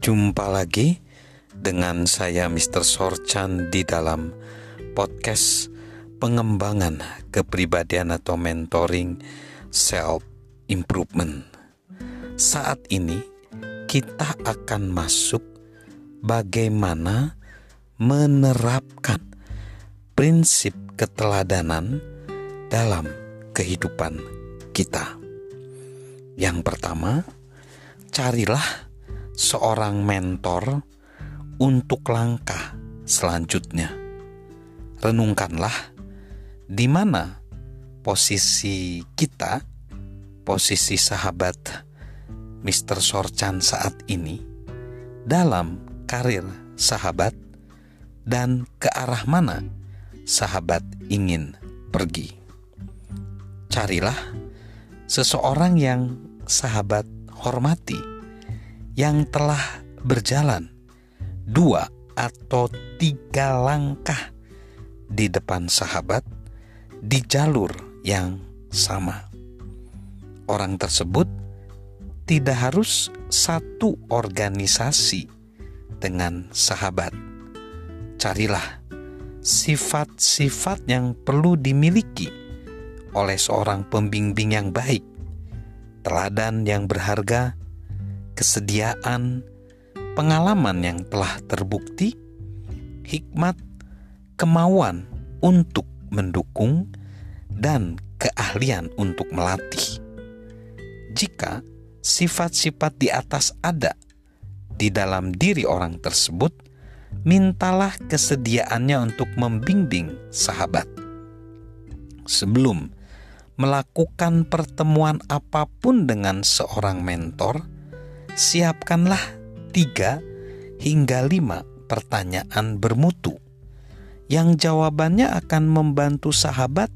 Jumpa lagi dengan saya Mr. Sorchan di dalam podcast pengembangan kepribadian atau mentoring self improvement. Saat ini kita akan masuk bagaimana menerapkan prinsip keteladanan dalam kehidupan kita. Yang pertama, carilah seorang mentor untuk langkah selanjutnya. Renungkanlah di mana posisi kita, posisi sahabat Mr. Sorchan saat ini dalam karir sahabat dan ke arah mana sahabat ingin pergi. Carilah seseorang yang sahabat hormati yang telah berjalan dua atau tiga langkah di depan sahabat di jalur yang sama. Orang tersebut tidak harus satu organisasi dengan sahabat. Carilah sifat-sifat yang perlu dimiliki oleh seorang pembimbing yang baik, teladan yang berharga, kesediaan, pengalaman yang telah terbukti, hikmat, kemauan untuk mendukung, dan keahlian untuk melatih. Jika sifat-sifat di atas ada di dalam diri orang tersebut, mintalah kesediaannya untuk membimbing sahabat. Sebelum melakukan pertemuan apa pun dengan seorang mentor, siapkanlah tiga hingga lima pertanyaan bermutu yang jawabannya akan membantu sahabat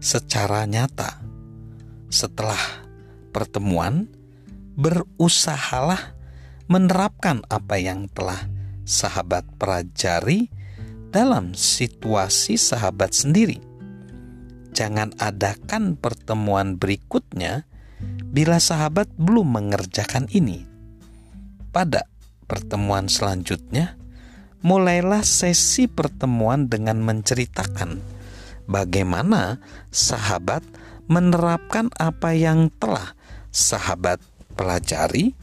secara nyata. Setelah pertemuan, berusahalah menerapkan apa yang telah sahabat pelajari dalam situasi sahabat sendiri. Jangan adakan pertemuan berikutnya bila sahabat belum mengerjakan ini pada pertemuan selanjutnya, mulailah sesi pertemuan dengan menceritakan bagaimana sahabat menerapkan apa yang telah sahabat pelajari,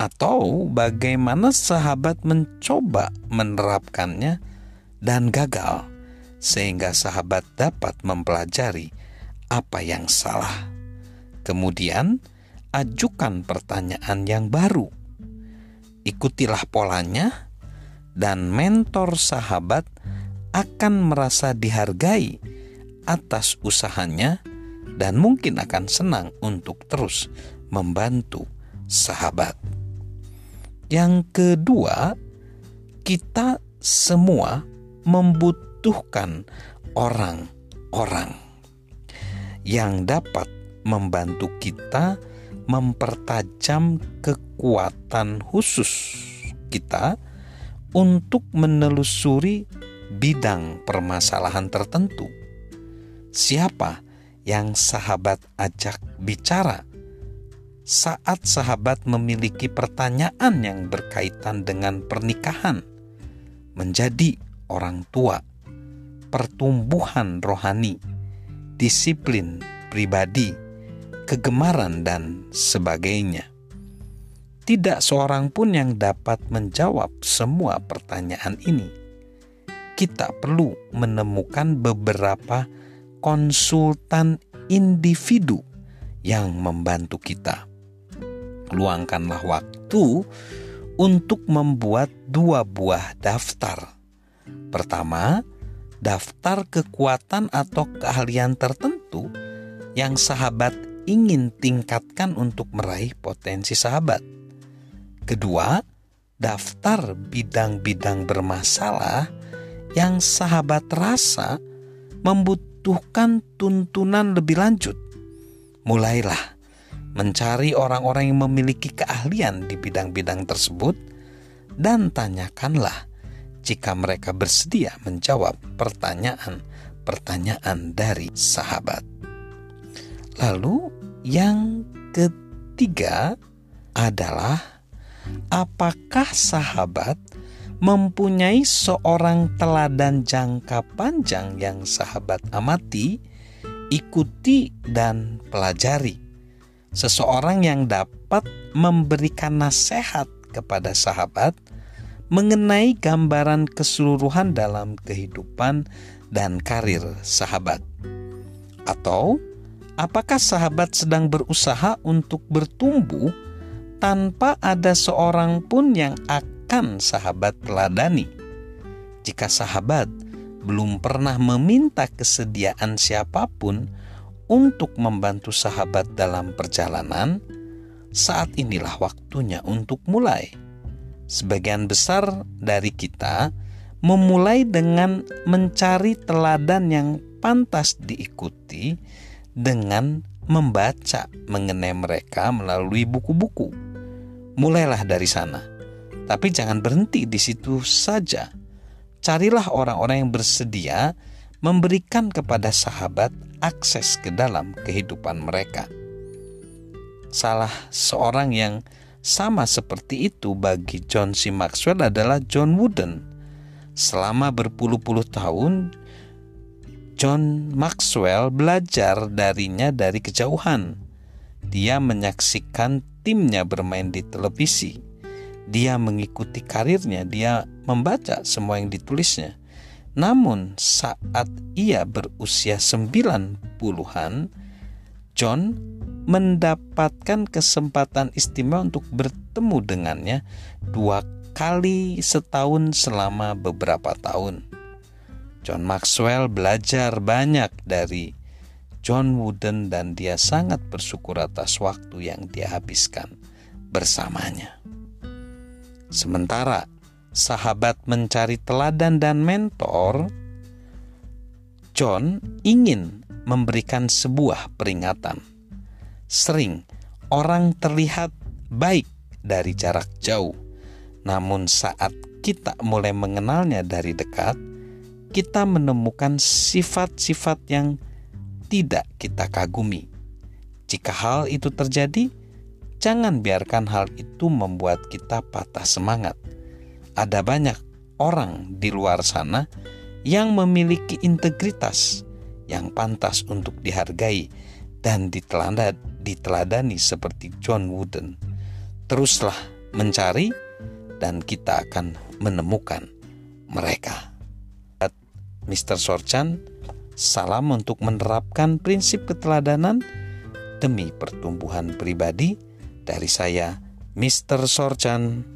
atau bagaimana sahabat mencoba menerapkannya dan gagal, sehingga sahabat dapat mempelajari apa yang salah. Kemudian, ajukan pertanyaan yang baru ikutilah polanya, dan mentor sahabat akan merasa dihargai atas usahanya dan mungkin akan senang untuk terus membantu sahabat. Yang kedua, kita semua membutuhkan orang-orang yang dapat membantu kita mempertajam kekuatan khusus kita untuk menelusuri bidang permasalahan tertentu. Siapa yang sahabat ajak bicara saat sahabat memiliki pertanyaan yang berkaitan dengan pernikahan, menjadi orang tua, pertumbuhan rohani, disiplin pribadi, kegemaran, dan sebagainya. Tidak seorang pun yang dapat menjawab semua pertanyaan ini. Kita perlu menemukan beberapa konsultan individu yang membantu kita. Luangkanlah waktu untuk membuat dua buah daftar. Pertama, daftar kekuatan atau keahlian tertentu yang sahabat ingin tingkatkan untuk meraih potensi sahabat. Kedua, daftar bidang-bidang bermasalah yang sahabat rasa membutuhkan tuntunan lebih lanjut. Mulailah mencari orang-orang yang memiliki keahlian di bidang-bidang tersebut dan tanyakanlah jika mereka bersedia menjawab pertanyaan-pertanyaan dari sahabat. Lalu yang ketiga adalah apakah sahabat mempunyai seorang teladan jangka panjang yang sahabat amati, ikuti, dan pelajari. Seseorang yang dapat memberikan nasihat kepada sahabat mengenai gambaran keseluruhan dalam kehidupan dan karir sahabat. Atau apakah sahabat sedang berusaha untuk bertumbuh tanpa ada seorang pun yang akan sahabat teladani. Jika sahabat belum pernah meminta kesediaan siapa pun untuk membantu sahabat dalam perjalanan, saat inilah waktunya untuk mulai. Sebagian besar dari kita memulai dengan mencari teladan yang pantas diikuti dengan membaca mengenai mereka melalui buku-buku. Mulailah dari sana tapi jangan berhenti di situ saja. Carilah orang-orang yang bersedia memberikan kepada sahabat akses ke dalam kehidupan mereka. Salah seorang yang sama seperti itu bagi John C. Maxwell adalah John Wooden. Selama berpuluh-puluh tahun, John Maxwell belajar darinya dari kejauhan. Dia menyaksikan timnya bermain di televisi dia mengikuti karirnya, dia membaca semua yang ditulisnya. Namun saat ia berusia sembilan puluhan, John mendapatkan kesempatan istimewa untuk bertemu dengannya dua kali setahun selama beberapa tahun. John Maxwell belajar banyak dari John Wooden dan dia sangat bersyukur atas waktu yang dia habiskan bersamanya. Sementara sahabat mencari teladan dan mentor, John ingin memberikan sebuah peringatan. Sering orang terlihat baik dari jarak jauh, namun saat kita mulai mengenalnya dari dekat, kita menemukan sifat-sifat yang tidak kita kagumi. Jika hal itu terjadi, Jangan biarkan hal itu membuat kita patah semangat. Ada banyak orang di luar sana yang memiliki integritas yang pantas untuk dihargai dan diteladani seperti John Wooden. Teruslah mencari dan kita akan menemukan mereka. Mr. Sorchan, salam untuk menerapkan prinsip keteladanan demi pertumbuhan pribadi dari saya, Mr. Sorchan.